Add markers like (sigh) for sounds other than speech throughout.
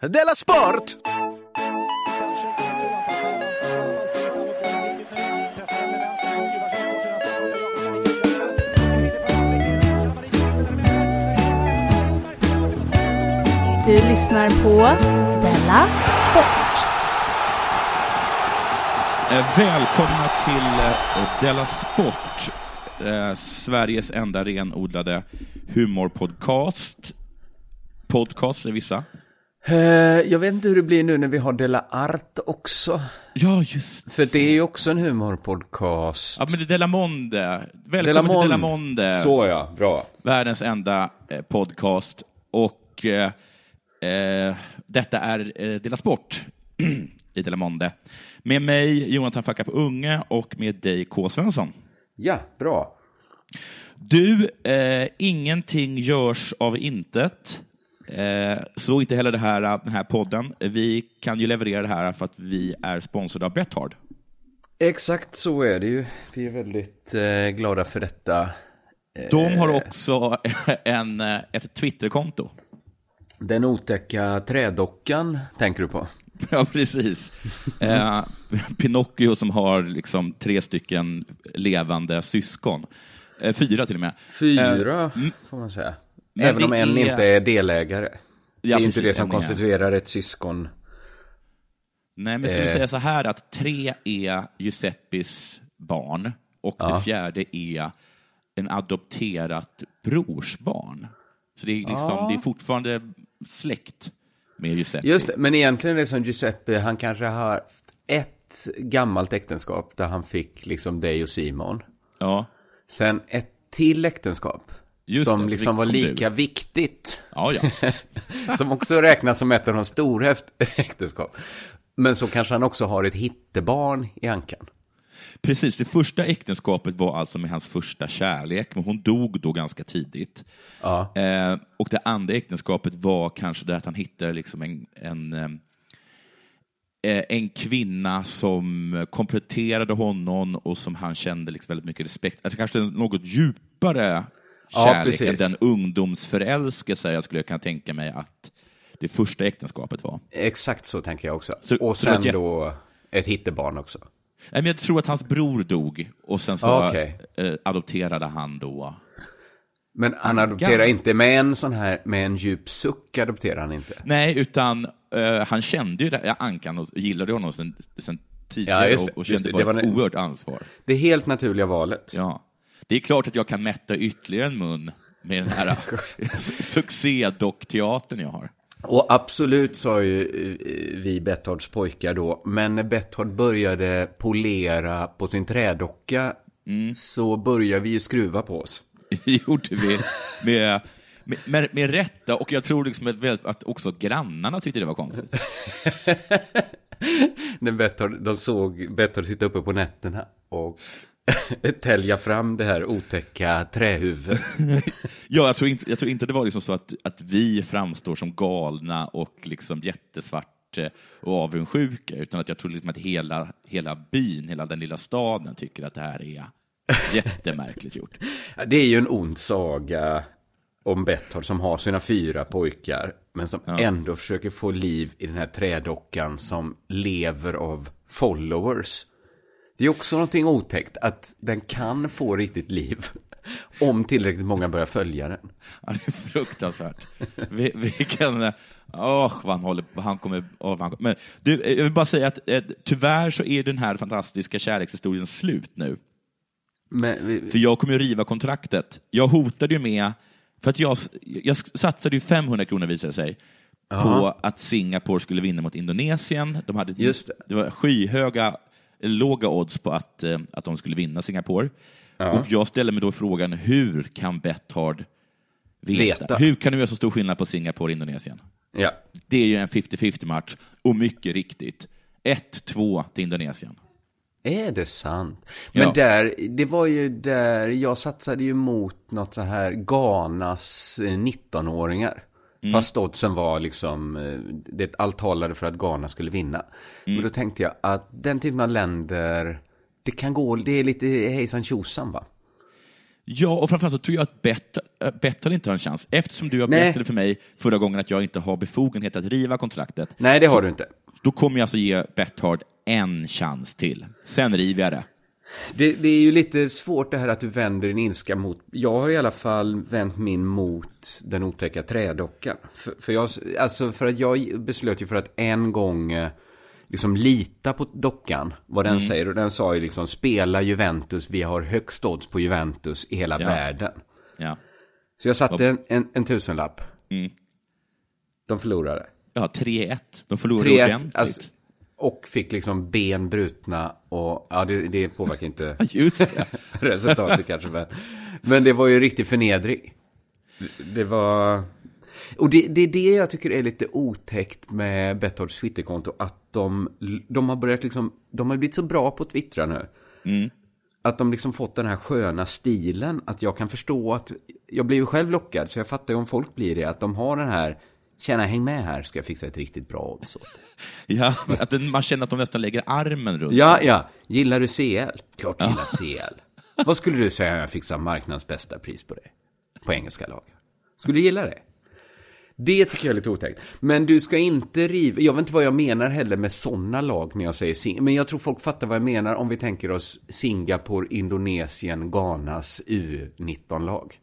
Della Sport! Du lyssnar på Della Sport. Eh, Välkomna till eh, Della Sport, eh, Sveriges enda renodlade humorpodcast. Podcast säger vissa. Eh, jag vet inte hur det blir nu när vi har Della Art också. Ja, just För det är ju också en humorpodcast. Ja, men det är Della Monde. Välkommen Della till Monde. Della Monde. Så ja, bra. Världens enda eh, podcast. Och eh, eh, detta är eh, Della Sport (clears throat) i Della Monde. Med mig, Jonathan Fackap Unge, och med dig, K. Svensson. Ja, bra. Du, eh, ingenting görs av intet. Eh, så inte heller det här, den här podden. Vi kan ju leverera det här för att vi är sponsrade av Bethard. Exakt så är det ju. Vi är väldigt eh, glada för detta. De har också (laughs) en, eh, ett Twitterkonto. Den otäcka trädockan tänker du på? (laughs) Ja, precis. Eh, Pinocchio som har liksom tre stycken levande syskon. Eh, fyra till och med. Fyra, Eh, får man säga. Men Även om en är- inte är delägare. det är ju inte precis, det som konstituerar ett syskon. Nej, men skulle Eh. säga så här att tre är Giuseppes barn och det fjärde är en adopterat brorsbarn. Så det är, liksom, det är fortfarande släkt med Giuseppe. Just det, men egentligen är det som Giuseppe, han kanske har haft ett gammalt äktenskap där han fick liksom dig och Simon. Ja, Sen ett till äktenskap. Just som det, liksom var lika du. viktigt. ja, ja. (laughs) Som också räknas som ett av de stora äkt- äktenskap. Men så kanske han också har ett hittebarn i ankan. Precis, det första äktenskapet var alltså med hans första kärlek, men hon dog då ganska tidigt. Ja. Eh, och det andra äktenskapet var kanske det att han hittade liksom en, en, eh, en kvinna som kompletterade honom och som han kände liksom väldigt mycket respekt. Alltså kanske något djupare Ja, kärlek än precis. den ungdomsförälskelse jag skulle kunna tänka mig att det första äktenskapet var. Exakt så tänker jag också. Så- och sen jä- då ett hittebarn också. Nej, men Jag tror att hans bror dog och sen så okej. eh, adopterade han då Men han adopterar inte med en sån här, med en djup suck adopterar han inte. Nej, utan eh, han kände ju det, ja, Ankan och gillade honom sen, sen tidigare Ja, det, och, och kände det, bara det ett oerhört ansvar. Det helt naturliga valet. Ja. Det är klart att jag kan mätta ytterligare en mun med den här (laughs) succédockteatern jag har. Och absolut sa ju eh, vi Betthards pojkar då, men när Betthard började polera på sin trädocka Mm. så började vi ju skruva på oss. (laughs) Det gjorde vi med, med, med, med rätta, och jag tror liksom att, att också grannarna tyckte det var konstigt. (laughs) När Betthard, de såg Betthard sitta uppe på nätterna och (laughs) tälja fram det här otäcka trähuvudet. (laughs) Ja, jag tror inte, jag tror inte det var liksom så att, att vi framstår som galna och liksom jättesvart eh, och avundsjuka, utan att jag tror liksom att hela, hela byn, hela den lilla staden tycker att det här är (laughs) jättemärkligt gjort. Ja, Det är ju en ond saga om Betthard som har sina fyra pojkar, men som ändå försöker få liv i den här trädockan som lever av followers. Det är också någonting otäckt att den kan få riktigt liv (laughs) om tillräckligt många börjar följa den. Ja, det är fruktansvärt. Vi, vilken... Åh, vad han håller vad han kommer... vad han, men du, jag vill bara säga att eh, tyvärr så är den här fantastiska kärlekshistorien slut nu. Men, vi- För jag kommer ju riva kontraktet. Jag hotade ju med, för att jag, jag satsade ju 500 kronor visade det sig, på att Singapore skulle vinna mot Indonesien. De hade, Just det. det var skyhöga, låga odds på att, eh, att de skulle vinna Singapore. Och jag ställer mig då frågan, hur kan Betthard veta? Veta. Hur kan du göra så stor skillnad på Singapore och Indonesien? ja. Det är ju en 50-50 match, och mycket riktigt, 1-2 till Indonesien. Är det sant? Men Ja. där, det var ju där, jag satsade ju mot något så här Ghanas eh, 19-åringar. Mm. Fast oddsen var liksom, eh, det allt talade för att Ghana skulle vinna. Mm. Och då tänkte jag att den typen av länder, det kan gå, det är lite hejsan tjosan va? Ja, och framförallt så tror jag att Bett- äh, Betthard inte har en chans. Eftersom du har Nej. berättade för mig förra gången att jag inte har befogenhet att riva kontraktet, Nej, det har du inte. då kommer jag alltså ge Betthard en chans till. Sen river jag det. Det, det är ju lite svårt det här att du vänder din ilska mot... Jag har i alla fall vänt min mot den otäcka trädockan. För, för, jag, alltså för att jag beslöt ju för att en gång eh, liksom lita på dockan, vad den säger. Och den sa ju liksom, spela Juventus, vi har högst odds på Juventus i hela Ja. världen. Ja, Så jag satte en, en, en tusenlapp. Mm. De förlorade. ja 3-1. De förlorade 3-1, ordentligt. alltså, och fick liksom ben brutna och ja, det, det påverkar inte (laughs) det. (laughs) resultatet kanske. Men, men det var ju riktig förnedring. Det- var... Och det, det är det jag tycker är lite otäckt med Betthords Twitterkonto. Att de, de har börjat liksom, de har blivit så bra på att twittra nu. Att de liksom fått den här sköna stilen. Att jag kan förstå att, jag blir ju själv lockad. Så jag fattar ju om folk blir det. Att de har den här, tjena häng med här ska jag fixa ett riktigt bra odds åt dig. (laughs) Ja, att den, man känner att de nästan lägger armen runt. Ja, ja. Gillar du CL? Klart jag gillar CL. Vad skulle du säga om jag fixar marknadens bästa pris på det? På engelska lag. Skulle du gilla det? Det tycker jag är lite otäckt. Men du ska inte riva... Jag vet inte vad jag menar heller med sådana lag när jag säger Sing... Men jag tror folk fattar vad jag menar om vi tänker oss Singapore, Indonesien, Ghanas U19-lag.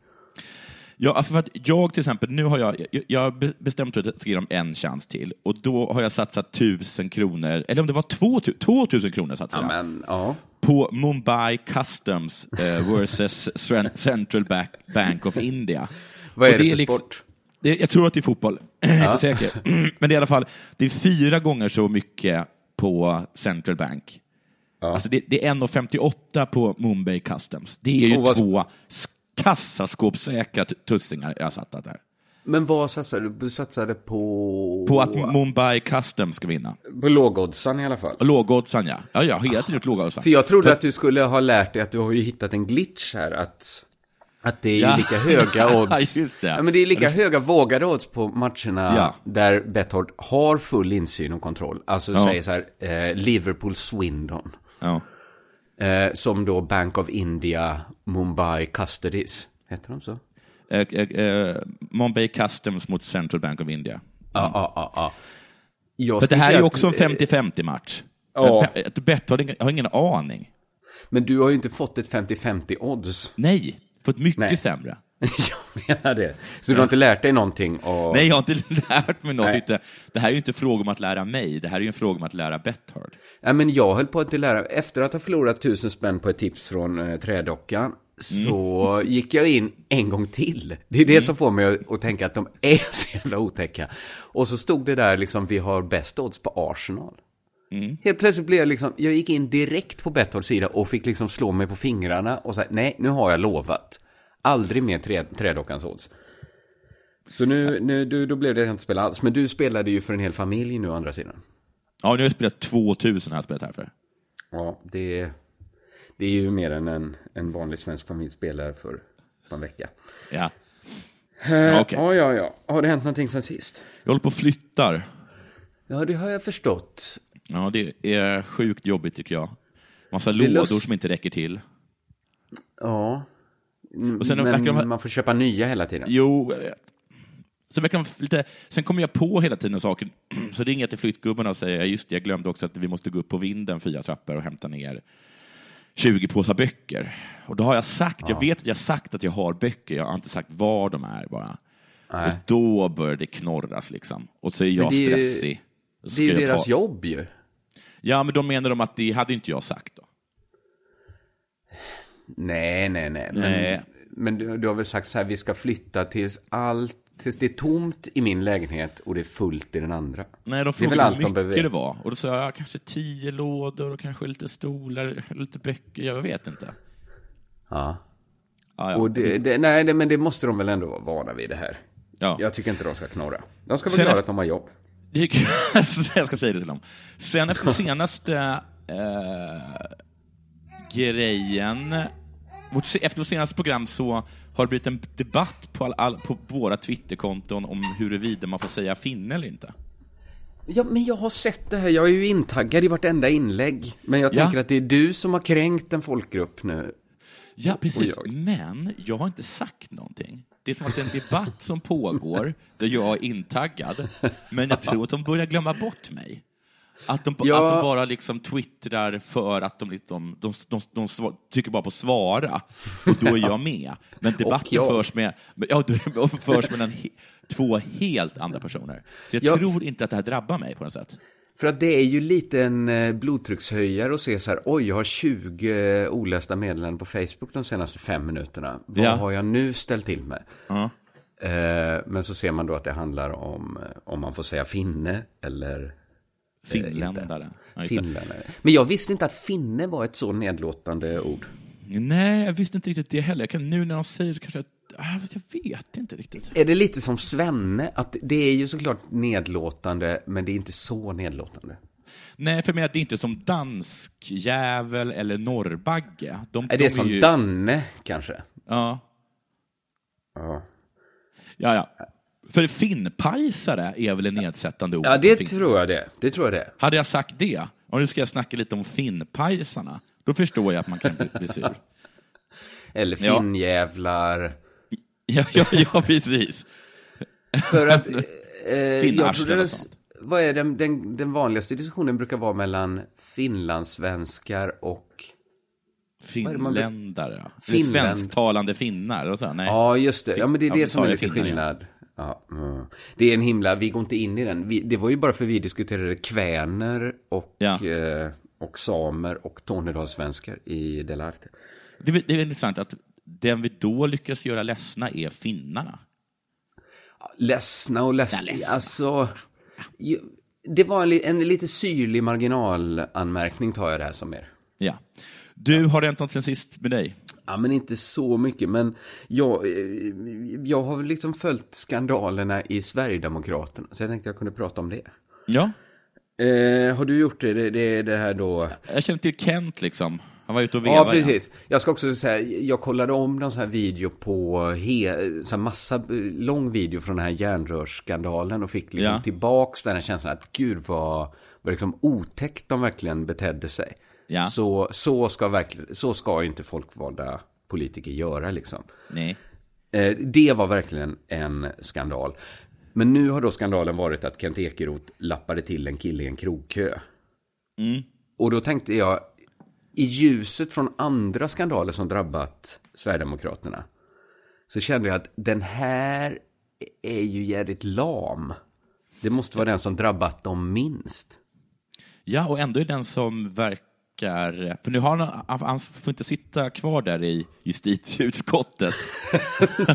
Ja, för att jag till exempel, nu har jag, jag, har be- bestämt att jag ska ge dem en chans till och då har jag satsat tusen kronor, eller om det var två, två tusen kronor satsade Ja, jag, men ja. på Mumbai Customs eh, versus Cen- Central Bank, Bank of India. Vad är Och det för liksom- sport? Det, jag tror att det är fotboll, (clears throat) jag är inte säker. (clears throat) Men det är i alla fall, det är fyra gånger så mycket på Central Bank. Alltså det, det är 1,58 på Mumbai Customs. Det är ju Och vad- två kassaskåpssäkra tussingar jag har satt där. Men vad satsade du? Du satsade på... På att Mumbai Customs ska vinna. På lågoddsaren i alla fall. Och Lågoddsaren, ja. Ja, jag har hela tiden gjort lågoddsaren. För jag trodde att du skulle ha lärt dig att du har ju hittat en glitch här. Att, att det är ju Ja. lika höga (laughs) odds. Just det. Ja, men det är lika höga vågade odds på matcherna Ja. där Betthard har full insyn och kontroll. Alltså Ja. säger så här, eh, Liverpool Swindon. Ja. Eh, som då Bank of India Mumbai Custodies. Heter de så? Eh, eh, eh, Mumbai Customs mot Central Bank of India. Ja, ja, ja. ja. Jag För det här är ju också en 50-50 match. Ja. Ja. Bett har har ingen aning. Men du har ju inte fått ett 50-50 odds. Nej, fått mycket Nej. sämre. (laughs) jag menar det. Så du har inte lärt dig någonting? Och... Nej, jag har inte (laughs) lärt mig något. Nej. Det här är ju inte fråga om att lära mig, det här är ju en fråga om att lära Betthard. Ja, men jag höll på att lära, efter att ha förlorat tusen spänn på ett tips från eh, trädockan, så gick jag in en gång till. Det är det som får mig att, att tänka att de är (laughs) så jävla otäcka. Och så stod det där liksom, vi har bäst odds på Arsenal. Helt plötsligt blev jag liksom, jag gick in direkt på Betthords sida och fick liksom slå mig på fingrarna och säga, nej, nu har jag lovat. Aldrig mer trä, trädockans odds. Så nu, nu du, då blev det att jag inte spela alls. Men du spelade ju för en hel familj nu å andra sidan. Ja, nu har jag spelat 2000 har jag spelat här för. Ja, det, det är ju mer än en, en vanlig svensk familj spelar för en vecka. Ja. Eh, Ja, okej. Ja, ja, ja. Har det hänt någonting sen sist? Jag håller på och flyttar. Ja, det har jag förstått. Ja, det är sjukt jobbigt tycker jag. Massa lådor lust- som inte räcker till. Ja. Mm, Och sen Men de man får köpa nya hela tiden. Jo, jag vet. Så verkar de lite... Sen kommer jag på hela tiden saker. (clears throat) Så ringer jag till flyttgubbarna och säger, just det, jag glömde också att vi måste gå upp på vinden fyra trappor och hämta ner 20 påsar böcker. Och då har jag sagt, jag vet att jag sagt att jag har böcker, jag har inte sagt var de är bara. Nej. Och då börjar det knorras liksom. Och så är jag det är ju- stressig. Och så Det är ju deras ta- jobb ju. Ja, men då menar de att det hade inte jag sagt då. Nej, nej, nej. Men, Nej. men du, du har väl sagt så här, vi ska flytta tills allt, tills det är tomt i min lägenhet och det är fullt i den andra. Nej, de frågade hur mycket behöver. det var. Och då sa jag kanske tio lådor och kanske lite stolar, lite böcker, jag vet inte. Ja. Ja, ja. Och det, det, nej, det, men det måste de väl ändå vara vana vid det här. ja. Jag tycker inte de ska knorra. De ska vara Sen glada efter- att de har jobb. (laughs) Jag ska säga det till dem. Sen efter (laughs) senaste eh, grejen, vårt, efter vårt senaste program så har det blivit en debatt på, all, all, på våra Twitterkonton om huruvida man får säga finne eller inte. Ja, men jag har sett det här. Jag är ju intaggad i vartenda inlägg. Men jag Ja. tänker att det är du som har kränkt en folkgrupp nu. Ja, precis. Jag. Men jag har inte sagt någonting. Det är som att det är en debatt som pågår där jag är intaggad, men jag tror att de börjar glömma bort mig. Att de, Ja. att de bara liksom twittrar för att de, liksom, de, de, de, sva- trycker bara på svara, och då är jag med. Men (laughs) debatten jag. förs med, ja, (laughs) förs mellan he, två helt andra personer. Så jag Ja. tror inte att det här drabbar mig på något sätt. För att det är ju lite en eh, blodtryckshöjare att se så här, oj, jag har 20 olästa meddelanden på Facebook de senaste fem minuterna. Vad Ja. har jag nu ställt till med? Eh, men så ser man då att det handlar om, eh, om man får säga finne eller Finländare. Ja, just det. finländare. Men jag visste inte att finne var ett så nedlåtande ord. Nej, jag visste inte riktigt det heller. Jag kan, nu när de säger det kanske... jag- Ah, fast jag vet inte riktigt. Är det lite som svenne? Att det är ju såklart nedlåtande, men det är inte så nedlåtande. Nej, för mig att det är inte som danskjävel eller norrbagge. De, Är de det som ju, Danne, kanske? Ja, Ja. ja, ja. För finnpajsare är väl en nedsättande ord? Ja, det tror jag det. Det tror jag det. Hade jag sagt det, och nu ska jag snacka lite om finnpajsarna, då förstår jag att man kan bli, bli sur. (laughs) Eller finnjävlar. (laughs) Ja, ja, ja precis. För att... (laughs) Eh, jag Finnarslen trodde den, vad är den, den, den vanligaste diskussionen brukar vara mellan finlandssvenskar och... Finländare. Eller svensktalande finnar och så. Nej. Ja, just det. Ja, men det är det som är lite finnar, skillnad. Ja, mm. Det är en himla, vi går inte in i den. Vi, det var ju bara för vi diskuterade kväner och, Ja. eh, och samer och tornedalssvenskar i Delarte. Det, är- det är intressant att den vi då lyckas göra ledsna är finnarna. Ledsna och ledsna. Ja, ledsna. Alltså, det var en, li- en lite syrlig marginalanmärkning tar jag det här som er. Ja. Du, har det hänt något sen sist med dig? Ja, men inte så mycket. Men jag, eh, jag har liksom följt skandalerna i Sverigedemokraterna. Så jag tänkte jag kunde prata om det. Ja. Eh, har du gjort det? Det, det, det här då... Jag känner till Kent liksom. Han var ute och vevade. Ja, precis. Jag ska också säga, jag kollade om någon sån här video på, he, så här massa, eh, lång video från den här järnrörsskandalen och fick liksom Ja. tillbaks den här känslan att gud vad, vad liksom otäckt de verkligen betedde sig. Ja. Så, så, ska verkligen, så ska inte folkvalda politiker göra liksom. Nej. Eh, det var verkligen en skandal. Men nu har då skandalen varit att Kent Ekeroth lappade till en kille i en krogkö. Och då tänkte jag, i ljuset från andra skandaler som drabbat Sverigedemokraterna, så kände jag att den här är ju jävligt lam. Det måste vara den som drabbat dem minst. Ja, och ändå är den som verkar... För nu har han, han, han får inte sitta kvar där i justitieutskottet. (laughs)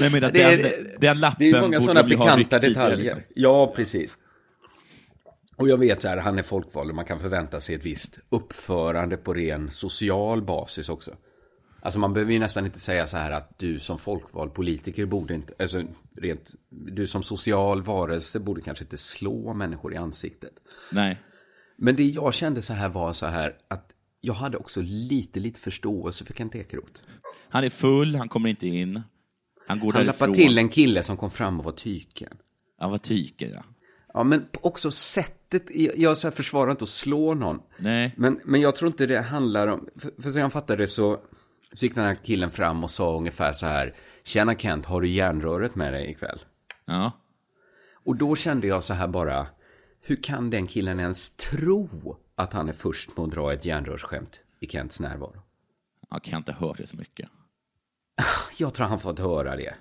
Men menar, Det är- den, den lappen Det är många sådana pikanta detaljer. liksom. Ja, precis. Och jag vet så här, han är folkvald och man kan förvänta sig ett visst uppförande på ren social basis också. Alltså man behöver ju nästan inte säga så här att du som folkvald politiker borde inte, alltså rent, du som social varelse borde kanske inte slå människor i ansiktet. Nej. Men det jag kände så här var så här att jag hade också lite, lite förståelse för Kent Ekeroth. Han är full, han kommer inte in. Han går Han därifrån. till en kille som kom fram och var tyken. Han var tyken, ja. Ja, men också sättet, jag, så här försvarar inte att slå någon. Nej. Men, men jag tror inte det handlar om, för, för så jag fattade det så, så gick den här killen fram och sa ungefär så här, Tjena Kent, har du järnröret med dig ikväll? Ja. Och då kände jag så här bara, hur kan den killen ens tro att han är först med att dra ett järnrörsskämt i Kents närvaro? Jag kan inte höra det så mycket. (laughs) Jag tror han fått höra det.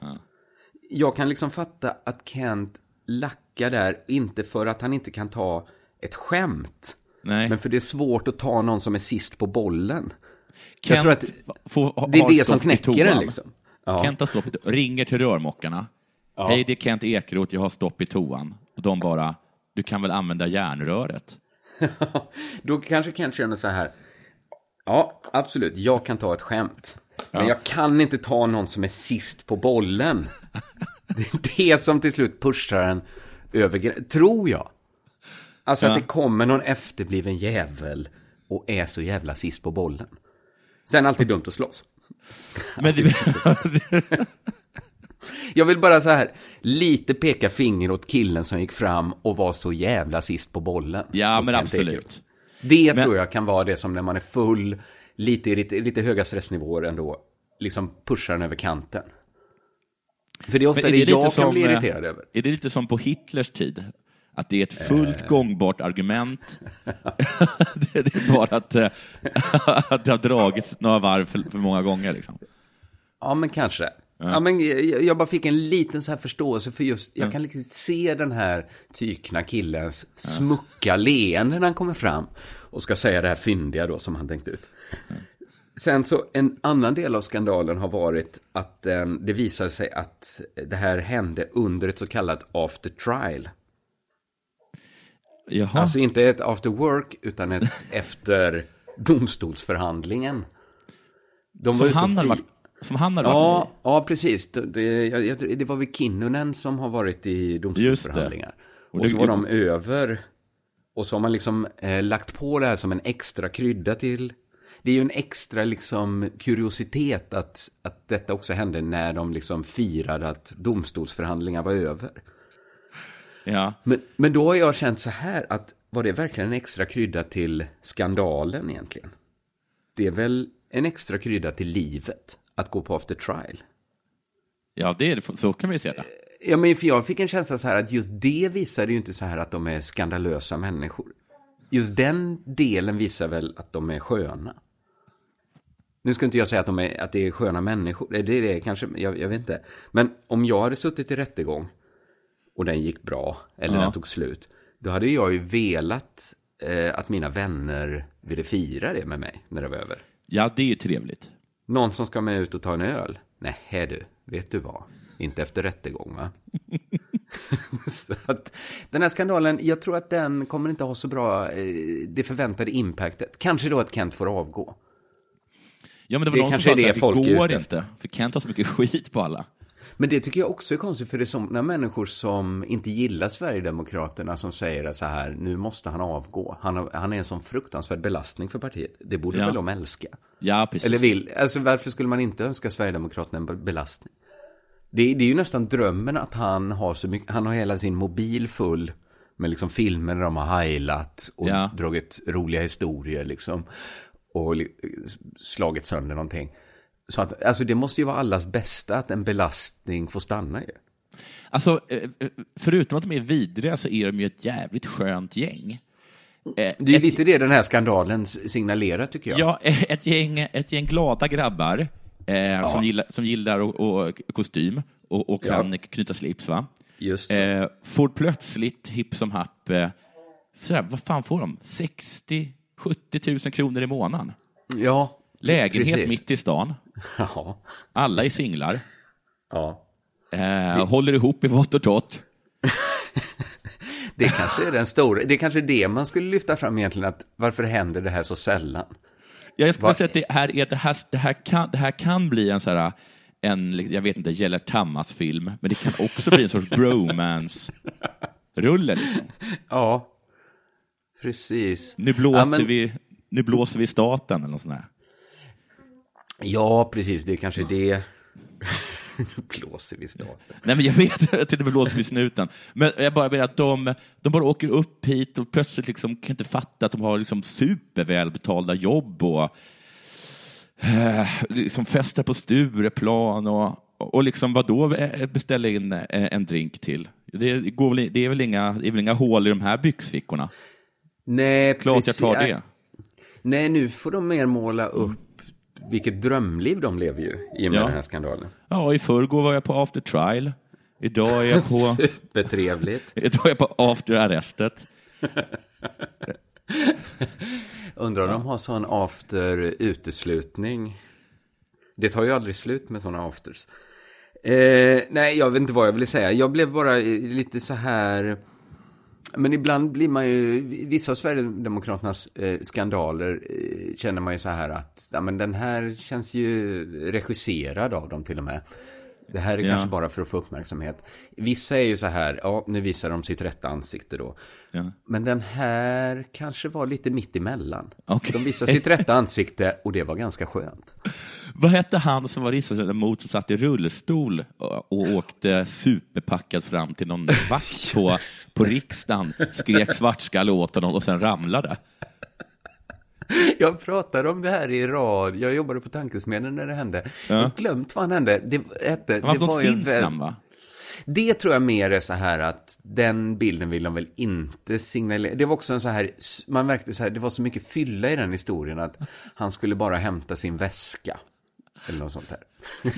Jag kan liksom fatta att Kent lackar där, inte för att han inte kan ta ett skämt. Nej. Men för det är svårt att ta någon som är sist på bollen. Kent tror att Det är det som knäcker den liksom. Ja. Kent har stopp i ringer till rörmokarna. Hej, det är Kent Ekeroth, jag har stopp i toan. Och de bara, du kan väl använda järnröret? (laughs) Då kanske Kent känner så här. Ja, absolut, jag kan ta ett skämt. Men jag kan inte ta någon som är sist på bollen. (laughs) Det är det som till slut pushar en över Tror jag. Alltså Ja. att det kommer någon efterbliven jävel och är så jävla sist på bollen. Sen alltid dumt att slåss. Men det, (laughs) Jag vill bara så här, lite peka finger åt killen som gick fram och var så jävla sist på bollen. ja, men absolut. Det Men- tror jag kan vara det som när man är full lite, lite, lite höga stressnivåer ändå liksom pushar den över kanten. För det är ofta Men det, lite jag kan som, bli eh, irriterad över. Är det lite som på Hitlers tid? Att det är ett fullt Eh. gångbart argument. (laughs) (laughs) det, det är bara att, eh, (laughs) att det har dragits några varv för, för många gånger. Liksom. Ja, men kanske. Ja. men jag, jag bara fick en liten så här förståelse för just, jag kan liksom se den här tykna killens smucka leende när han kommer fram och ska säga det här fyndiga då som han tänkt ut. Sen så en annan del av skandalen har varit att eh, det visade sig att det här hände under ett så kallat after trial. Jaha. Alltså inte ett after work utan ett (laughs) efter domstolsförhandlingen. De som, ute och han hade varit, som han varit Ja, ja, precis. Det, det, jag- det var väl Kinnunen som har varit i domstolsförhandlingar. Och Och, det- så var de över. Och så har man liksom eh, lagt på det här som en extra krydda till. Det är ju en extra liksom kuriositet att, att detta också hände när de liksom firade att domstolsförhandlingar var över. Ja. Men, men då har jag känt så här att var det verkligen en extra krydda till skandalen egentligen? Det är väl en extra krydda till livet att gå på after trial. ja, det är, så kan vi se det. Ja, men för jag fick en känsla så här att just det visar ju inte så här att de är skandalösa människor. Just den delen visar väl att de är sköna. Nu ska inte jag säga att, de är, att det är sköna människor, det är det kanske, jag, jag vet inte. Men om jag hade suttit i rättegång och den gick bra, eller Ja. den tog slut, då hade jag ju velat eh, att mina vänner ville fira det med mig när det var över. Ja, det är ju trevligt. Någon som ska med ut och ta en öl? Nej, du, vet du vad? Inte efter rättegång, va? (laughs) så att, den här skandalen, jag tror att den kommer inte ha så bra, eh, det förväntade impactet. Kanske då att Kent får avgå. Ja, men det var Det någon som sa här, det det går inte, för Kent har så mycket skit på alla. Men det tycker jag också är konstigt, för det är sådana människor som inte gillar Sverigedemokraterna som säger så här, nu måste han avgå. Han, har, han är en sån fruktansvärd belastning för partiet. Det borde Ja. väl de älska? Ja, precis. Eller vill, alltså varför skulle man inte önska Sverigedemokraterna en be- belastning? Det, det är ju nästan drömmen att han har så mycket, han har hela sin mobil full med liksom filmer där de har heilat och Ja. dragit roliga historier liksom. Och slagit sönder någonting. Så att, alltså det måste ju vara allas bästa att en belastning får stanna ju. Alltså, eh, eh, förutom att de är vidriga så är de ju ett jävligt skönt gäng. Eh, Det är ett, lite det den här skandalen signalerar tycker jag. Ja, ett gäng, ett gäng glada grabbar eh, som gillar, som gillar och, och kostym och, och Ja. kan knyta slips, va? Just. Eh, får plötsligt hipp som happ, eh, sådär, vad fan får de? 60 70 000 kronor i månaden. ja, Lägenhet precis. mitt i stan. (laughs) Ja, Alla är singlar. ja. Eh, håller ihop i vått och torrt. (laughs) Det kanske är den stora, det är kanske det man skulle lyfta fram egentligen, att varför händer det här så sällan? Ja, jag skulle Vad- säga att det här, är, det, här, det, här kan, det här kan bli en, så här, en jag vet inte, Gäller Tammas-film, men det kan också bli en sorts (laughs) bromance-rulle. Liksom. Ja, precis. Nu, blåser Ja, men- vi, nu blåser vi staten eller något sånt där. Ja, precis, det är kanske det. (laughs) Blåser vi staten. Nej, men jag vet (laughs) att det blåser vid snuten. Men jag bara menar att de, de bara åker upp hit och plötsligt liksom kan inte fatta att de har liksom supervälbetalda jobb och eh, liksom fester på Stureplan och, och liksom vadå eh, beställa in eh, en drink till? Det, går väl, det, är väl inga, det är väl inga hål i de här byxfickorna? Nej, Klart precis. jag tar det. Nej, nu får de mer måla upp vilket drömliv de lever ju i och med Ja. den här skandalen. Ja, i förrgår var jag på after trial. Idag är jag på, (laughs) Supertrevligt. idag är jag på after arrestet. (laughs) Undrar om de har sån after uteslutning. Det tar ju aldrig slut med såna afters. Eh, nej, jag vet inte vad jag ville säga. Jag blev bara eh, lite så här... Men ibland blir man ju, vissa av Sverigedemokraternas eh, skandaler eh, känner man ju så här att, ja men den här känns ju regisserad av dem till och med. Det här är Ja. kanske bara för att få uppmärksamhet. Vissa är ju så här, ja nu visar de sitt rätta ansikte då. Ja. Men den här kanske var lite mitt emellan. Okej. De visade sitt rätta ansikte och det var ganska skönt. Vad hette han som var riksdagsledamot som satt i rullstol och, och åkte superpackad fram till någon vakt på, (laughs) på riksdagen, skrek svartskalle åt honom och sen ramlade? (laughs) Jag pratade om det här i rad. Jag jobbade på Tankesmedjan när det hände. Jag har glömt vad han hände. Det, hette, Det var, något finns väl- namn, va? Det tror jag mer är så här att den bilden vill de väl inte signalera. Det var också en så här, man märkte så här, det var så mycket fylla i den historien att han skulle bara hämta sin väska. Eller något sånt här.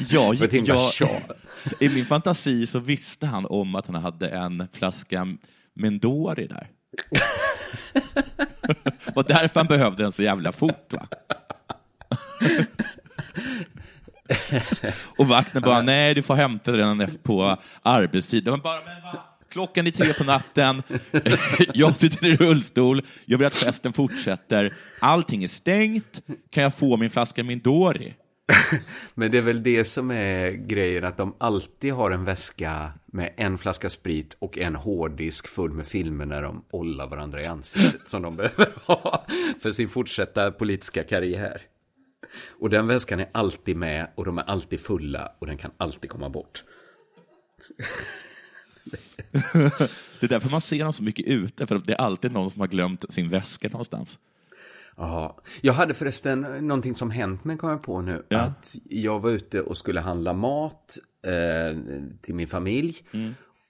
Ja, (laughs) jag, tjat. I min fantasi så visste han om att han hade en flaska Mendori där. (laughs) var därför han behövde den så jävla fort. Va? Och vakten bara, nej du får hämta den på arbetstid. Men bara, men va? Klockan är tre på natten, (laughs) jag sitter i rullstol, jag vill att festen fortsätter, allting är stängt, kan jag få min flaska Mindori? (laughs) Men det är väl det som är grejen, att de alltid har en väska med en flaska sprit och en hårddisk full med filmer när de ollar varandra i ansiktet som de behöver (laughs) ha för sin fortsatta politiska karriär. Och den väskan är alltid med och de är alltid fulla och den kan alltid komma bort. (laughs) Det är därför man ser dem så mycket ute, för det är alltid någon som har glömt sin väska någonstans. Ja, jag hade förresten någonting som hänt mig kom jag på nu. Ja. Att jag var ute och skulle handla mat eh, till min familj.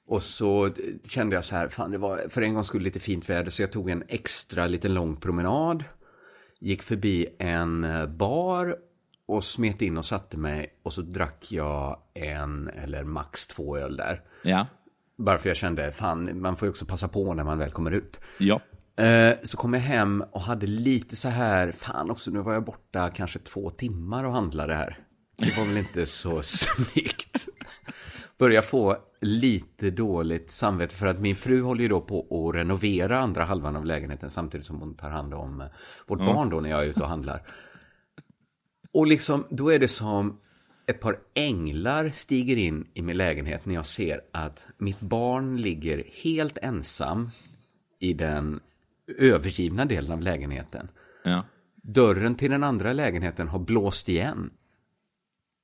Och så kände jag så här, fan det var för en gång skulle lite fint väder så jag tog en extra liten lång promenad. Gick förbi en eh, bar och smet in och satte mig och så drack jag en eller max två öl där. Ja, Bara för jag kände, fan man får ju också passa på när man väl kommer ut. ja. Eh, Så kom jag hem och hade lite så här, fan också, nu var jag borta kanske två timmar och handlade här. Det var väl inte så (laughs) snyggt. Börjar få lite dåligt samvete för att min fru håller ju då på att renovera andra halvan av lägenheten samtidigt som hon tar hand om eh, vårt barn då när jag är ute och handlar. Och liksom, då är det som ett par änglar stiger in i min lägenhet när jag ser att mitt barn ligger helt ensam i den övergivna delen av lägenheten. ja. Dörren till den andra lägenheten har blåst igen.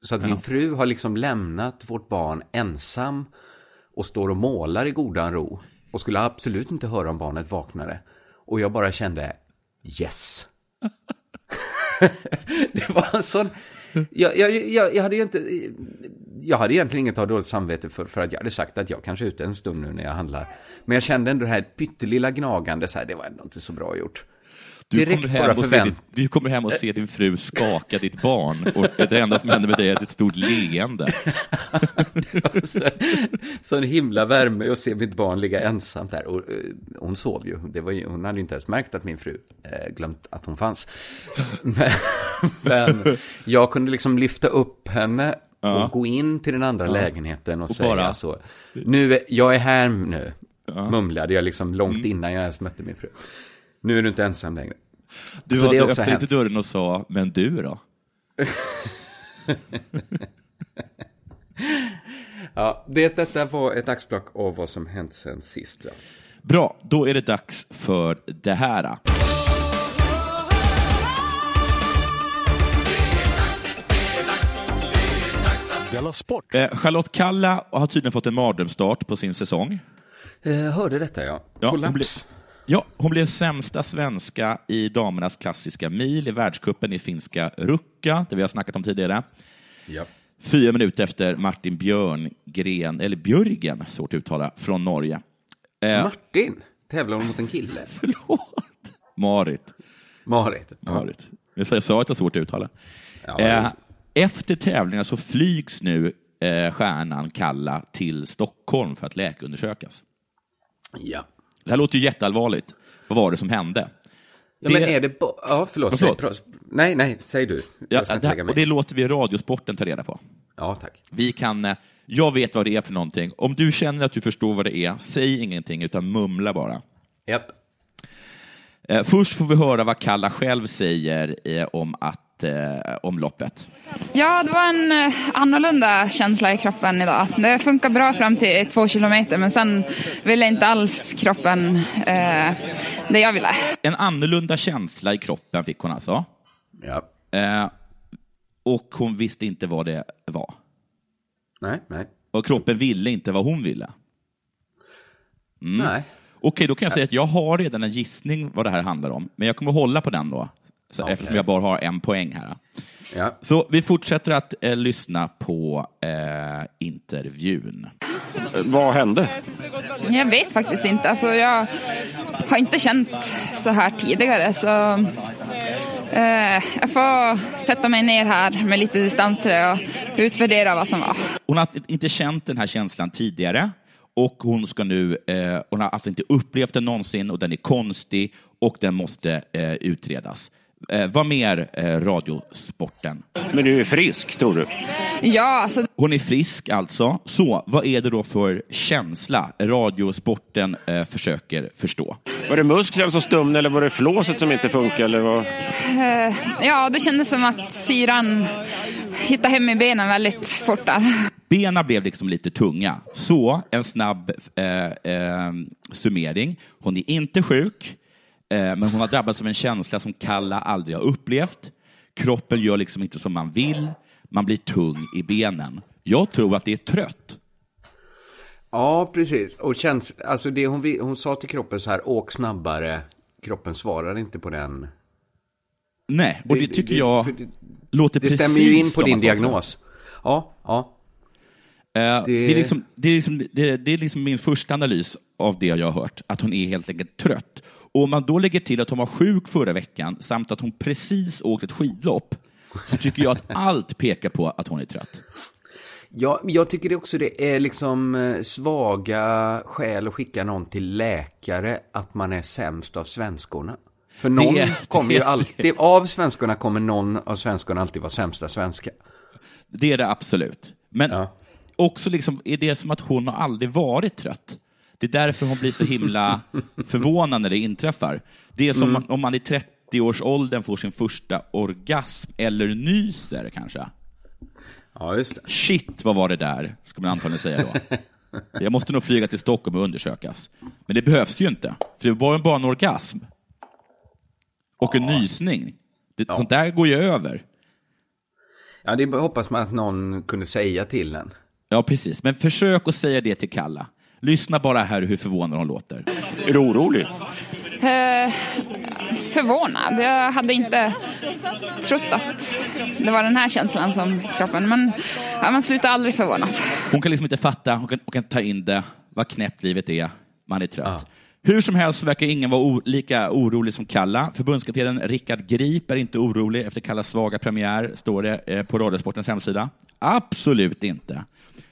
Så att min fru har liksom lämnat vårt barn ensam och står och målar i godan ro och skulle absolut inte höra om barnet vaknade. Och jag bara kände yes. (laughs) det var en sån... Jag, jag, jag, jag hade ju inte... Jag hade egentligen inget att ha dåligt samvete för, för att jag hade sagt att jag kanske är ute en stund nu när jag handlar. Men jag kände ändå det här pyttelilla gnagande, så här, det var ändå inte så bra gjort. Du Direkt kommer, hem och ser din, du kommer hem och ser din fru skaka ditt barn och det enda som händer med dig är ett stort leende. (laughs) så, så en himla värme att se mitt barn ligga ensamt där. Och, eh, hon sov ju. Det var ju. Hon hade inte ens märkt att min fru eh, glömt att hon fanns. Men, (laughs) men jag kunde liksom lyfta upp henne och gå in till den andra lägenheten och, säga bara- så. Nu, är- jag är här nu, mumlade jag liksom långt innan jag ens mötte min fru. Nu är du inte ensam längre. Du, Så öppnade hänt. inte dörren och sa, men du då? (laughs) Ja, det, detta var ett axplock av vad som hänt sen sist. Ja. Bra, då är det dags för det här. Della Sport! Eh, Charlotte Kalla har tydligen fått en mardrömsstart på sin säsong. Eh, hörde detta, ja. Ja, hon, Kollaps. blev, ja, hon blev sämsta svenska i damernas klassiska mil i världscupen i finska Rucka, det vi har snackat om tidigare. Ja. Fyra minuter efter Martin Björngren, eller Björgen, svårt att uttala, från Norge. Eh, Martin, tävlar hon mot en kille? (laughs) förlåt. Marit. Marit. Ja. Marit. Sa- Jag sa att det var svårt att uttala. Ja, Eh, efter tävlingarna så flygs nu eh, stjärnan Kalla till Stockholm för att läkarundersökas. Ja. Det här låter ju jätteallvarligt. Vad var det som hände? Ja, Det- men är det Ja, förlåt. Förlåt. Säg, nej, nej, säg du. Ja, det, lägga och det låter vi Radiosporten ta reda på. Ja, tack. Vi kan, eh, jag vet vad det är för någonting. Om du känner att du förstår vad det är, säg ingenting utan mumla bara. Japp. Eh, först får vi höra vad Kalla själv säger eh, om, att, eh, om loppet. Ja, det var en eh, annorlunda känsla i kroppen idag. Det funkar bra fram till två kilometer, men sen ville inte alls kroppen eh, det jag ville. En annorlunda känsla i kroppen fick hon alltså. Ja. Eh, och hon visste inte vad det var. Nej, nej. Och kroppen ville inte vad hon ville. Nej. Okej, då kan jag säga att jag har redan en gissning vad det här handlar om, men jag kommer hålla på den då. Så, Okej. eftersom jag bara har en poäng här. Ja. Så vi fortsätter att eh, lyssna på eh, intervjun. Vad hände? Jag vet faktiskt inte. Alltså, jag har inte känt så här tidigare. Så, eh, jag får sätta mig ner här med lite distans till det och utvärdera vad som var. Hon har inte känt den här känslan tidigare och hon ska nu, eh, hon har alltså inte upplevt den någonsin och den är konstig och den måste eh, utredas. Eh, vad mer eh, Radiosporten? Men du är frisk, tror du? Ja, alltså, Hon är frisk alltså. Så vad är det då för känsla Radiosporten eh, försöker förstå? Var det musklerna som stumnade eller var det flåset som inte funkade? Eller vad? eh, ja, det kändes som att syran hittade hem i benen väldigt fort där. Bena blev liksom lite tunga. Så en snabb eh, eh, summering. Hon är inte sjuk, men hon har drabbats av en känsla som Kalla aldrig har upplevt. Kroppen gör liksom inte som man vill. Man blir tung i benen. Jag tror att det är trött. Ja, precis. Och känns, alltså det hon, hon sa till kroppen så här, åk snabbare. Kroppen svarar inte på den. Nej, och det, Det- tycker det- jag för det- låter Det precis stämmer ju in på din diagnos. Ja, ja. Eh, Det- det... är liksom, det, är liksom, det, det är liksom min första analys av det jag har hört, att hon är helt enkelt trött. Och om man då lägger till att hon var sjuk förra veckan samt att hon precis åkt ett skidlopp, så tycker jag att allt pekar på att hon är trött. Ja, jag tycker också det är liksom eh, svaga skäl att skicka någon till läkare att man är sämst av svenskorna. För någon Det- kommer ju det- alltid, av svenskorna kommer någon av svenskorna alltid vara sämsta svenska. Det är det absolut. Men Ja. också liksom, är det som att hon har aldrig varit trött. Det är därför hon blir så himla förvånad när det inträffar. Det är som Mm. om man i 30-årsåldern får sin första orgasm, eller nyser kanske. Ja, just det. Shit, vad var det där? Ska man antagligen säga då. Jag måste nog flyga till Stockholm och undersökas. Men det behövs ju inte, för det var bara en orgasm. Och en nysning. Det, Sånt där går ju över. Ja, det hoppas man att någon kunde säga till en. Ja, precis. Men försök att säga det till Kalla. Lyssna bara här hur förvånad hon låter. Är du orolig? Eh, förvånad. Jag hade inte trott att det var den här känslan som kroppen... Men ja, man slutar aldrig förvånas. Hon kan liksom inte fatta, hon kan, hon kan ta in det, vad knäppt livet är, man är trött. Hur som helst verkar ingen vara lika orolig som Kalla. Förbundskaptenen Rickard Grip är inte orolig efter Kallas svaga premiär, står det eh, på Radiosportens hemsida. Absolut inte.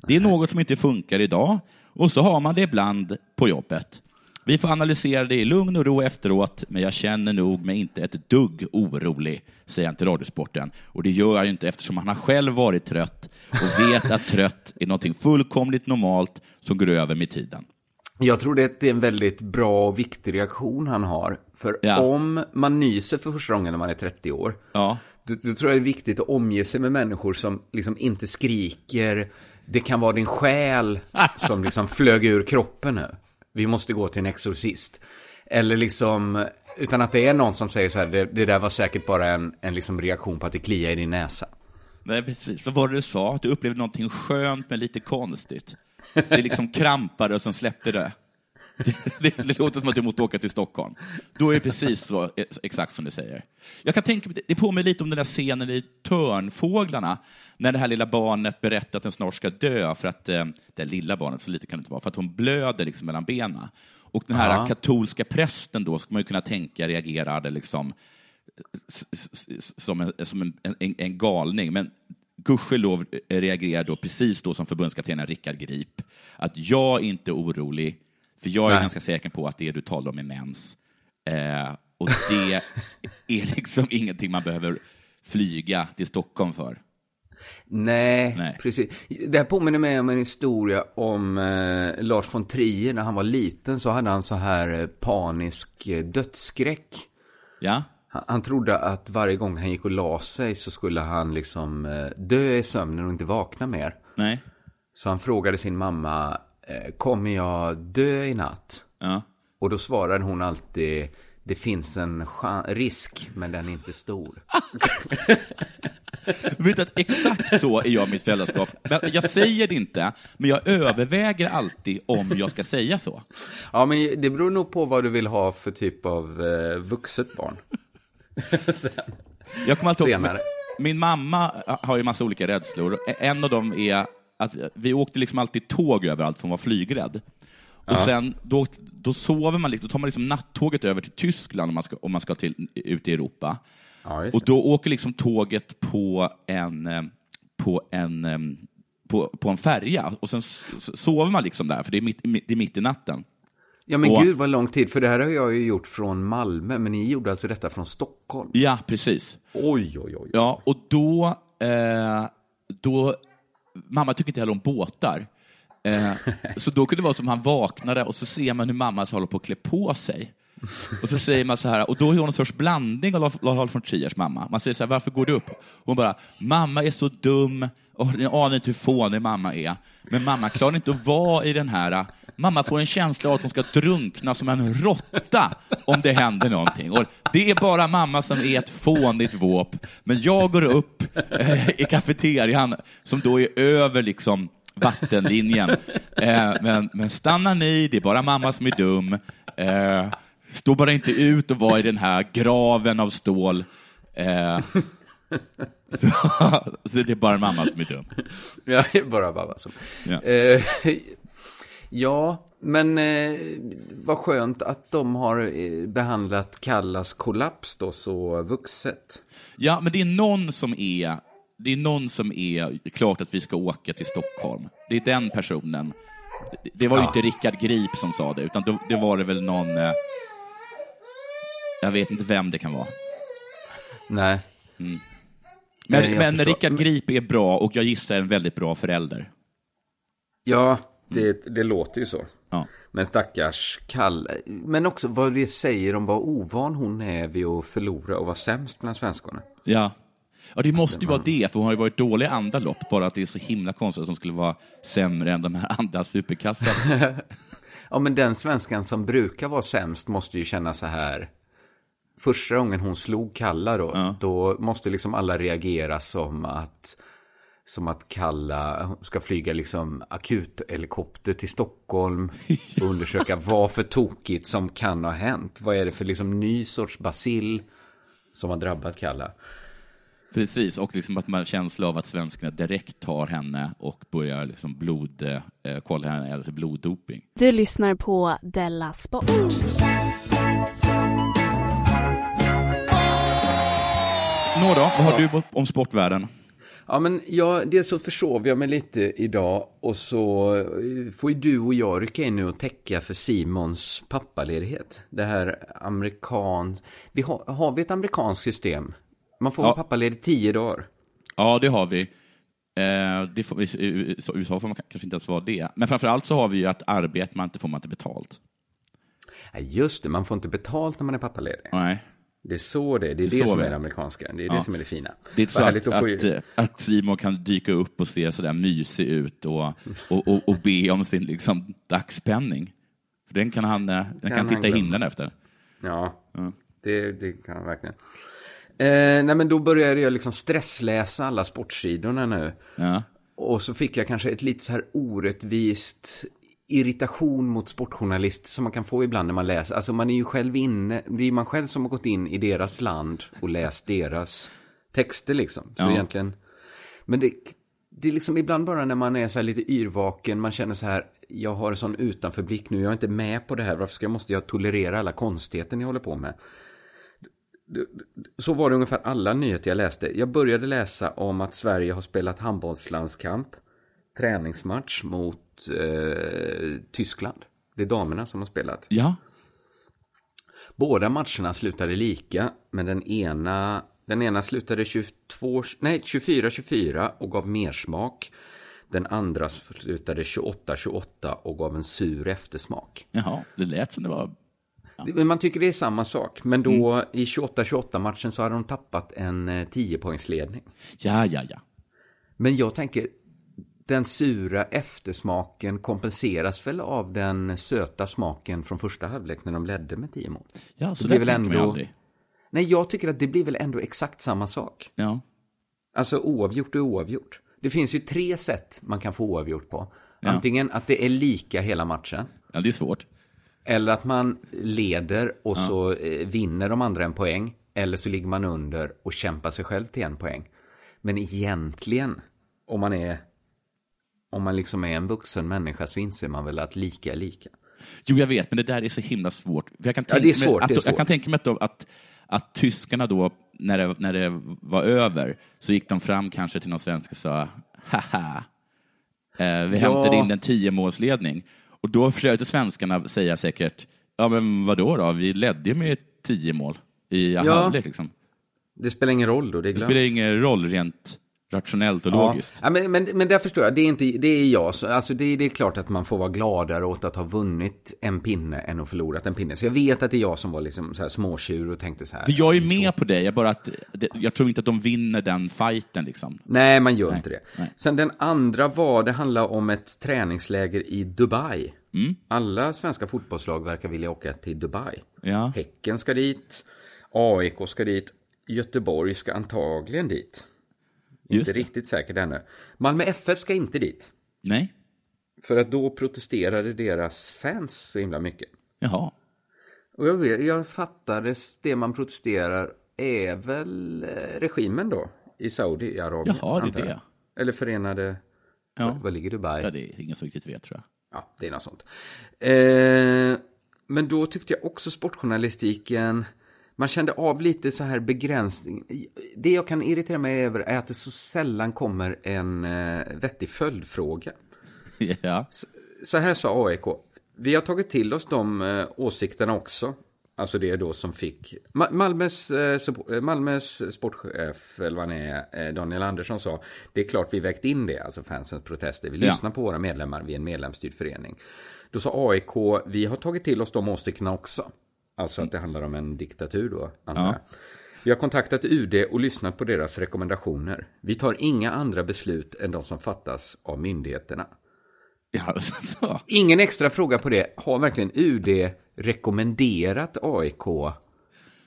Det är något som inte funkar idag och så har man det ibland på jobbet. Vi får analysera det i lugn och ro efteråt, men jag känner nog mig inte ett dugg orolig, säger han till Radiosporten. Och det gör jag ju inte eftersom han har själv varit trött och vet att trött är någonting fullkomligt normalt som går över med tiden. Jag tror det är en väldigt bra och viktig reaktion han har. För Ja. om man nyser för första gången när man är 30 år, Ja, då, då tror jag det är viktigt att omge sig med människor som liksom inte skriker. Det kan vara din själ (laughs) som liksom flög ur kroppen nu. Vi måste gå till en exorcist. Eller liksom, utan att det är någon som säger så här, det, det där var säkert bara en, en liksom reaktion på att det kliar i din näsa. Nej, precis. Vad var det du sa? Att du upplevde någonting skönt men lite konstigt. Det liksom krampade och sen släppte det. (laughs) Det, det, låter som att du måste åka till Stockholm. Då är det precis så, exakt som du säger. Jag kan tänka det påminner lite om den där scenen i Törnfåglarna, när det här lilla barnet berättar att den snart ska dö, för att, eh, det lilla barnet, så lite kan det inte vara, för att hon blöder liksom mellan benen. Och den här Ja. katolska prästen då, ska man ju kunna tänka, reagerade liksom s- som en, som en, en, en galning. Men gudskelov reagerar då precis då som förbundskaptenen Rickard Grip, att jag är inte orolig, för jag är Nej. ganska säker på att det du talar om är mens. Eh, och det (laughs) är liksom ingenting man behöver flyga till Stockholm för. Nej, Nej. precis. Det här påminner mig om en historia om eh, Lars von Trier. När han var liten så hade han så här eh, panisk eh, dödsskräck. Ja? Han, han trodde att varje gång han gick och la sig så skulle han liksom eh, dö i sömnen och inte vakna mer. Nej? Så han frågade sin mamma, kommer jag dö i natt? Ja. Och då svarade hon alltid, det finns en risk, men den är inte stor. (laughs) Vet att exakt så är jag i mitt föräldraskap. Jag säger det inte, men jag överväger alltid om jag ska säga så. Ja, men det beror nog på vad du vill ha för typ av eh, vuxet barn. Jag kommer alltid ihåg, min mamma har ju massa olika rädslor. En av dem är att vi åkte liksom alltid tåg överallt för hon var flygrädd. Och sen, då, då sover man, då tar man liksom nattåget över till Tyskland om man ska, om man ska till, ut i Europa. Ja, Och då åker liksom tåget på en, eh, på en, eh, på, på en färja och sen sover man liksom där, för det är mitt, det är mitt i natten. Ja men Och- gud vad lång tid, för det här har jag ju gjort från Malmö, men ni gjorde alltså detta från Stockholm? Ja, precis. Oj, oj, oj. Ja, och då, eh, då... Mamma tycker inte heller om båtar. Eh, (laughs) så då kunde det vara som han vaknade och så ser man hur mamma håller på att klä på sig. Och så säger man så här, och då är hon en sorts blandning av Lars von Triers mamma. Man säger så här, varför går du upp? Hon bara, mamma är så dum, och ni anar inte hur fånig mamma är. Men mamma klarar inte att vara i den här, mamma får en känsla av att hon ska drunkna som en råtta om det händer någonting. Och det är bara mamma som är ett fånigt våp. Men jag går upp eh, i kafeterian, som då är över liksom vattenlinjen. Eh, men, men stanna ni, det är bara mamma som är dum. Eh, stå bara inte ut och var i den här graven av stål. Eh, (laughs) Så, så det är bara mamma som är dum. Jag är bara babba som... Ja. Eh, (laughs) ja, men eh, vad skönt att de har eh, behandlat Kallas kollaps då så vuxet. Ja, men det är någon som är, det är någon som är klart att vi ska åka till Stockholm. Det är den personen. Det- Det var ju Ja. inte Rickard Grip som sa det, utan då, det var det väl någon... Eh, jag vet inte vem det kan vara. Nej. Men, jag men. Rickard Grip är bra och jag gissar en väldigt bra förälder. Ja, det, det låter ju så. Ja. Men stackars Kalle. Men också vad det säger om vad ovan hon är vid att förlora och vara sämst bland svenskarna. Ja. Ja, det måste ju vara det, för hon har ju varit dålig i andra lopp, bara att det är så himla konstigt att hon skulle vara sämre än de här andra superkassarna. (laughs) Ja, men den svenskan som brukar vara sämst måste ju känna så här. Första gången hon slog Kalla då, då måste liksom alla reagera som att som att Kalla ska flyga liksom akuthelikopter till Stockholm (laughs) och undersöka vad för tokigt som kan ha hänt. Vad är det för liksom ny sorts bacill som har drabbat Kalla? Precis, och liksom att man har känsla av att svenskarna direkt tar henne och börjar liksom blod, eh, kolla henne efter bloddoping. Du lyssnar på Della Sport. Nå då, vad har du om sportvärlden? Ja, men jag, dels så försov jag mig lite idag och så eh, får ju du och jag rycka in nu och täcka för Simons pappaledighet. Det här amerikan... Vi har, har vi ett amerikanskt system? Man får Ja. pappaledig tio dagar. Ja, det har vi. Eh, det får, i USA får man kanske inte ens vara det. Men framför allt så har vi ju att arbetar man inte får man inte betalt. Ja, just det, man får inte betalt när man är pappaledig. Nej. Det är så det är. Det är Det det, som är det amerikanska. Det är Ja. det som är det fina. Det är så att, att få- att, eh, att Simon kan dyka upp och se sådär mysig ut och, och, och, och be om sin liksom, dagspenning. För den kan han, eh, den kan han titta i himlen efter. Ja, det, det kan han verkligen. Eh, nej, men då började jag liksom stressläsa alla sportsidorna nu. Ja. Och så fick jag kanske ett lite så här orättvist irritation mot sportjournalist som man kan få ibland när man läser. Alltså man är ju själv inne, det är man själv som har gått in i deras land och läst deras texter liksom. Så Ja. egentligen, men det, det är liksom ibland bara när man är så här lite yrvaken, man känner så här, jag har en sån utanförblick nu, jag är inte med på det här, varför ska, måste jag tolerera alla konstigheter ni håller på med? Så var det ungefär alla nyheter jag läste. Jag började läsa om att Sverige har spelat handbollslandskamp, träningsmatch mot eh, Tyskland. Det är damerna som har spelat. ja. Båda matcherna slutade lika, men den ena, den ena slutade 22, nej, 24-24 och gav mersmak. Den andra slutade 28-28 och gav en sur eftersmak. Jaha, det lät som det var... Men Man tycker det är samma sak, men då i 28-28 matchen så hade de tappat en eh, 10-poängsledning. Ja, ja, ja. Men jag tänker, den sura eftersmaken kompenseras väl av den söta smaken från första halvlek när de ledde med 10 mål? Ja, så Det det blir väl man ändå- aldrig. Nej, jag tycker att det blir väl ändå exakt samma sak. Ja. Alltså oavgjort och oavgjort. Det finns ju tre sätt man kan få oavgjort på. Ja. Antingen att det är lika hela matchen. ja, det är svårt. Eller att man leder och så eh, vinner de andra en poäng. eller så ligger man under och kämpar sig själv till en poäng. Men egentligen, om man är om man liksom är en vuxen människa så inser man väl att lika är lika. Jo, jag vet, men det där är så himla svårt. Jag kan Ja, tänka det är svårt, Mig att, det. Jag kan tänka mig att, då, att, att tyskarna då, när det, när det var över, så gick de fram kanske till någon svensk och sa haha, eh, vi Ja. hämtade in en tiomålsledning. Och då försökte svenskarna säga säkert, ja men vadå då, vi ledde ju med tio mål i Ja. halvlek. Liksom. Det spelar ingen roll då, det är Det glömt. spelar ingen roll rent rationellt och logiskt. Ja, men, men, men där förstår jag, det är, inte, det är jag. Så, alltså det, det är klart att man får vara gladare åt att ha vunnit en pinne än att förlorat en pinne. Så jag vet att det är jag som var liksom så här småtjur och tänkte så här. För jag är med på det, jag, bara att, det, jag tror inte att de vinner den fighten. Liksom. Nej, man gör Nej, inte det. nej. Sen den andra var, det handlar om ett träningsläger i Dubai. Mm. Alla svenska fotbollslag verkar vilja åka till Dubai. Ja. Häcken ska dit, AIK ska dit, Göteborg ska antagligen dit. Inte riktigt säkert ännu. Malmö FF ska inte dit. Nej, För att då protesterade deras fans så himla mycket. jaha. Och jag, vet, jag fattades, det man protesterar är väl eh, regimen då? I Saudiarabien. Jaha, det är antar det. Eller förenade... Ja. Var ligger Dubai? Ja, det är ingen som riktigt vet, tror jag. Ja, det är något sånt. Eh, men då tyckte jag också sportjournalistiken, man kände av lite så här begränsning. Det jag kan irritera mig över är att det så sällan kommer en eh, vettig följdfråga. (laughs) Ja. Så här sa AIK, vi har tagit till oss de eh, åsikterna också. Alltså det är då som fick Ma- Malmös, eh, Malmös sportchef, eller vad han är, Daniel Andersson sa, det är klart vi vägt in det, alltså fansens protester. Vi Ja. lyssnar på våra medlemmar, vi är en medlemsstyrd förening. Då sa AIK, vi har tagit till oss de åsikterna också. Alltså att det handlar om en diktatur då, antar Ja. jag. Vi har kontaktat UD och lyssnat på deras rekommendationer. Vi tar inga andra beslut än de som fattas av myndigheterna. ja (laughs) så. Ingen extra fråga på det. Har verkligen UD rekommenderat AIK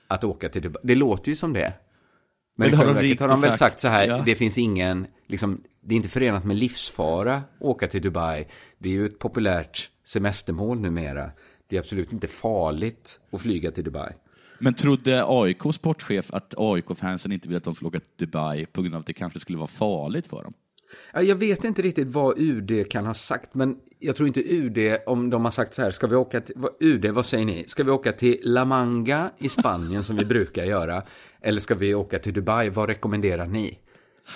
att åka till Dubai? Det låter ju som det. Men, Men det har de har de väl sagt. sagt så här, Ja. det finns ingen, liksom, det är inte förenat med livsfara att åka till Dubai. Det är ju ett populärt semestermål numera. Det är absolut inte farligt att flyga till Dubai. Men trodde AIKs sportchef att AIK-fansen inte ville att de skulle åka till Dubai på grund av att det kanske skulle vara farligt för dem? Ja, Jag vet inte riktigt vad UD kan ha sagt, men jag tror inte UD, om de har sagt så här, ska vi åka till, vad- UD, vad säger ni? Ska vi åka till La Manga i Spanien som vi brukar göra? Eller ska vi åka till Dubai? Vad rekommenderar ni?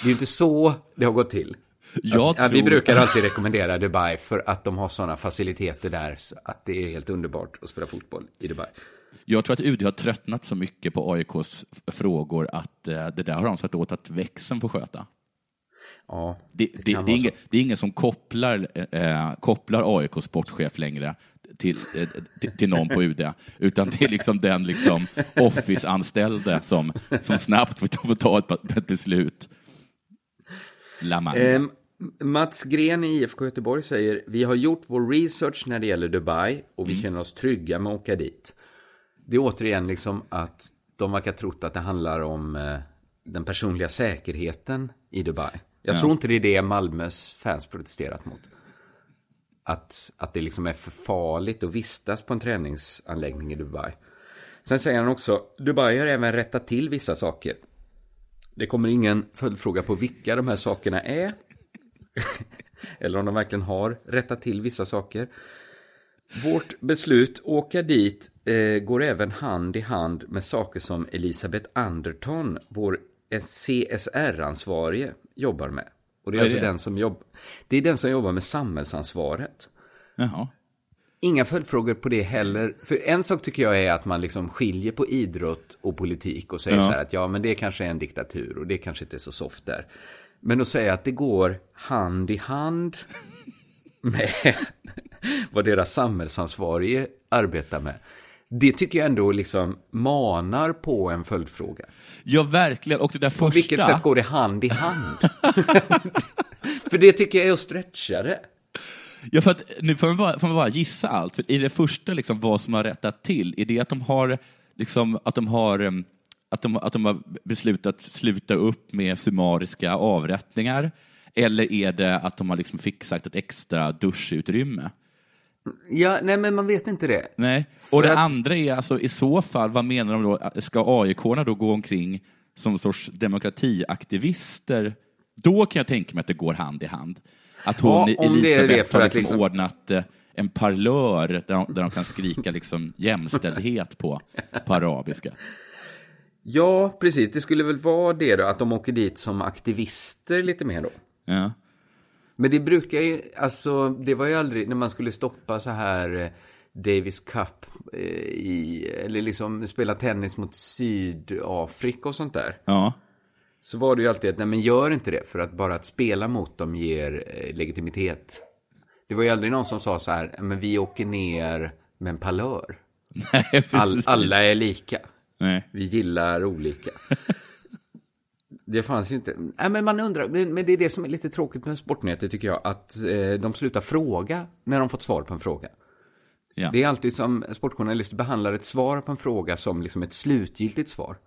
Det är ju inte så det har gått till. Ja, Vi brukar alltid rekommendera Dubai för att de har sådana faciliteter där så att det är helt underbart att spela fotboll i Dubai. Jag tror att UD har tröttnat så mycket på AIKs frågor att eh, det där har de sagt åt att växeln får sköta. Ja, Det, det, det, kan är, ingen, det är ingen som kopplar, eh, kopplar AIKs sportchef längre till, eh, till, till någon på UD, utan det är liksom den liksom office-anställde som, som snabbt får, får ta ett, ett beslut. La Manga. Ehm, Mats Gren i IFK Göteborg säger Vi har gjort vår research när det gäller Dubai och vi känner oss trygga med att åka dit. Det är återigen liksom att de verkar trott att det handlar om eh, den personliga säkerheten i Dubai. Jag Ja. tror inte det är det Malmös fans protesterat mot. Att, att det liksom är för farligt att vistas på en träningsanläggning i Dubai. Sen säger han också, Dubai har även rättat till vissa saker. Det kommer ingen följdfråga på vilka de här sakerna är. (laughs) Eller om de verkligen har rättat till vissa saker. Vårt beslut åka dit eh, går även hand i hand med saker som Elisabeth Anderton, vår CSR-ansvarige, jobbar med. Och det är, är alltså det? Den som jobb... det är den som jobbar med samhällsansvaret. Jaha. Inga följdfrågor på det heller. För en sak tycker jag är att man liksom skiljer på idrott och politik och säger Ja. så här att ja, men det kanske är en diktatur och det kanske inte är så soft där. Men att säga att det går hand i hand med (laughs) vad deras samhällsansvarige arbetar med. Det tycker jag ändå liksom manar på en följdfråga. Ja, verkligen. Och det där På första... vilket sätt går det hand i hand? (laughs) För det tycker jag är att stretcha det. Ja, för att, nu får man, bara, får man bara gissa allt. För I det första, liksom, vad som har rättat till, är det att de har, liksom, att de har, att de, att de har beslutat sluta upp med summariska avrättningar? Eller är det att de har liksom fixat ett extra duschutrymme? Ja, nej men man vet inte det. Nej. Och För det att- andra är alltså i så fall, vad menar de då? Ska AIK-arna då gå omkring som sorts demokratiaktivister? Då kan jag tänka mig att det går hand i hand. Att hon, Ja, om det är Elisabeth, har att liksom liksom- ordnat eh, en parlör där de, där de kan skrika liksom jämställdhet på, på arabiska. Ja, precis. Det skulle väl vara det då, att de åker dit som aktivister lite mer då. Ja. Men det brukar ju, alltså, det var ju aldrig när man skulle stoppa så här eh, Davis Cup eh, i, eller liksom spela tennis mot Sydafrika och sånt där. ja. Så var det ju alltid att, nej men gör inte det, för att bara att spela mot dem ger eh, legitimitet. Det var ju aldrig någon som sa så här, men vi åker ner med en palör. Nej, (laughs) All, alla är lika. Nej. Vi gillar olika. (laughs) Det fanns ju inte. Nej, men man undrar, men det är det som är lite tråkigt med Sportnyheter tycker jag, att eh, de slutar fråga när de fått svar på en fråga. Ja. Det är alltid som sportjournalister behandlar ett svar på en fråga som liksom ett slutgiltigt svar.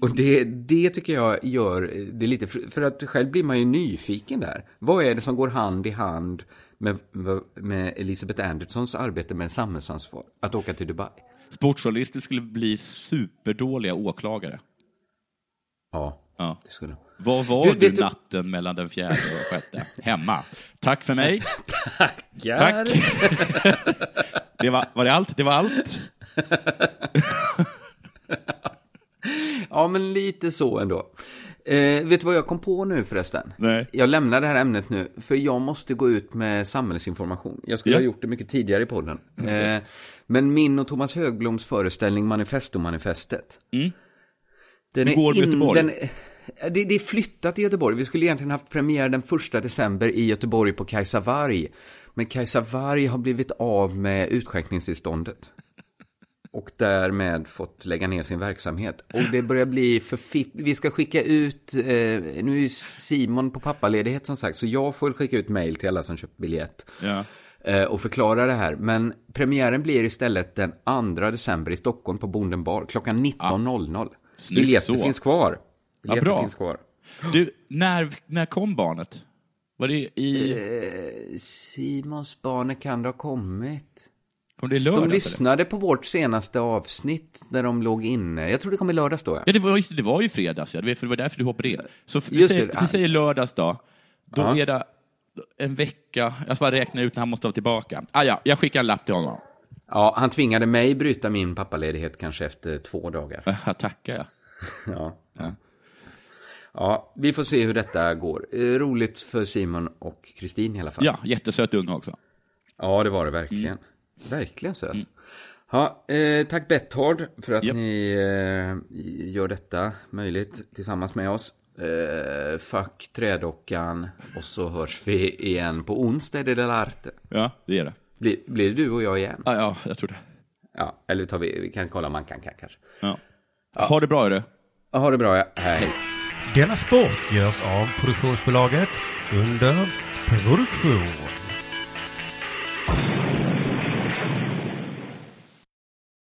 Och det, det tycker jag gör det lite, för att själv blir man ju nyfiken där. Vad är det som går hand i hand med, med Elisabeth Anderssons arbete med samhällsansvar? Att åka till Dubai. Sportjournalister skulle bli superdåliga åklagare. Ja, Ja. det skulle Vad var Du, du, vet du- natten mellan den fjärde och sjätte? Hemma. Tack för mig. (laughs) Tackar. Tack. (laughs) Det var, var det allt? Det var allt? (laughs) (laughs) Ja, men lite så ändå. Eh, vet du vad jag kom på nu förresten? Nej. Jag lämnar det här ämnet nu, för jag måste gå ut med samhällsinformation. Jag skulle Ja. ha gjort det mycket tidigare i podden. Eh, men min och Thomas Högbloms föreställning Manifesto-manifestet. Den Hur går det med Göteborg? Den, det, det är flyttat i Göteborg. Vi skulle egentligen haft premiär den första december i Göteborg på Kajsa Warg. Men Kajsa Warg har blivit av med utskänkningstillståndet. Och därmed fått lägga ner sin verksamhet. Och det börjar bli för fipp. Vi ska skicka ut, eh, nu är ju Simon på pappaledighet som sagt, så jag får skicka ut mail till alla som köpt biljett. Ja. eh, Och förklara det här. Men premiären blir istället den 2 december i Stockholm på Bonden bar klockan 19.00. Snyggt Biljetter så. finns kvar. Biljetter bra. finns kvar. Du, när, när kom barnet? Var det i... Eh, Simons barn kan det ha kommit. Kom det i lördags? De eller? lyssnade på vårt senaste avsnitt när de låg inne. Jag tror det kom i lördags då. Ja. Ja, det var, just det, var ju fredags, ja. det var- därför du hoppade in. Så vi, Just säger, det. vi säger lördags då. Då Ja. är det en vecka, jag ska bara räkna ut när han måste vara tillbaka. Ah, ja, jag skickar en lapp till honom. ja, han tvingade mig bryta min pappaledighet kanske efter två dagar. (laughs) Äh, tackar jag. Ja. Ja. ja, vi får se hur detta går. Eh, Roligt för Simon och Kristin i alla fall. Ja, jättesöt unge också. Ja, det var det verkligen. Verkligen söt. Ja, eh, tack Betthard för att Japp. ni eh, gör detta möjligt tillsammans med oss. Eh, fuck Trädockan och så hörs vi igen på onsdag i Dell'Arte. Ja, det är det. Blir, blir det du och jag igen? Ah, ja, jag tror det. Ja, eller tar vi, vi kan kolla man kan, kan kanske. Ja. Ha det bra, du. Ja, Ha det bra, ja. Hej. Denna sport görs av produktionsbolaget under produktion.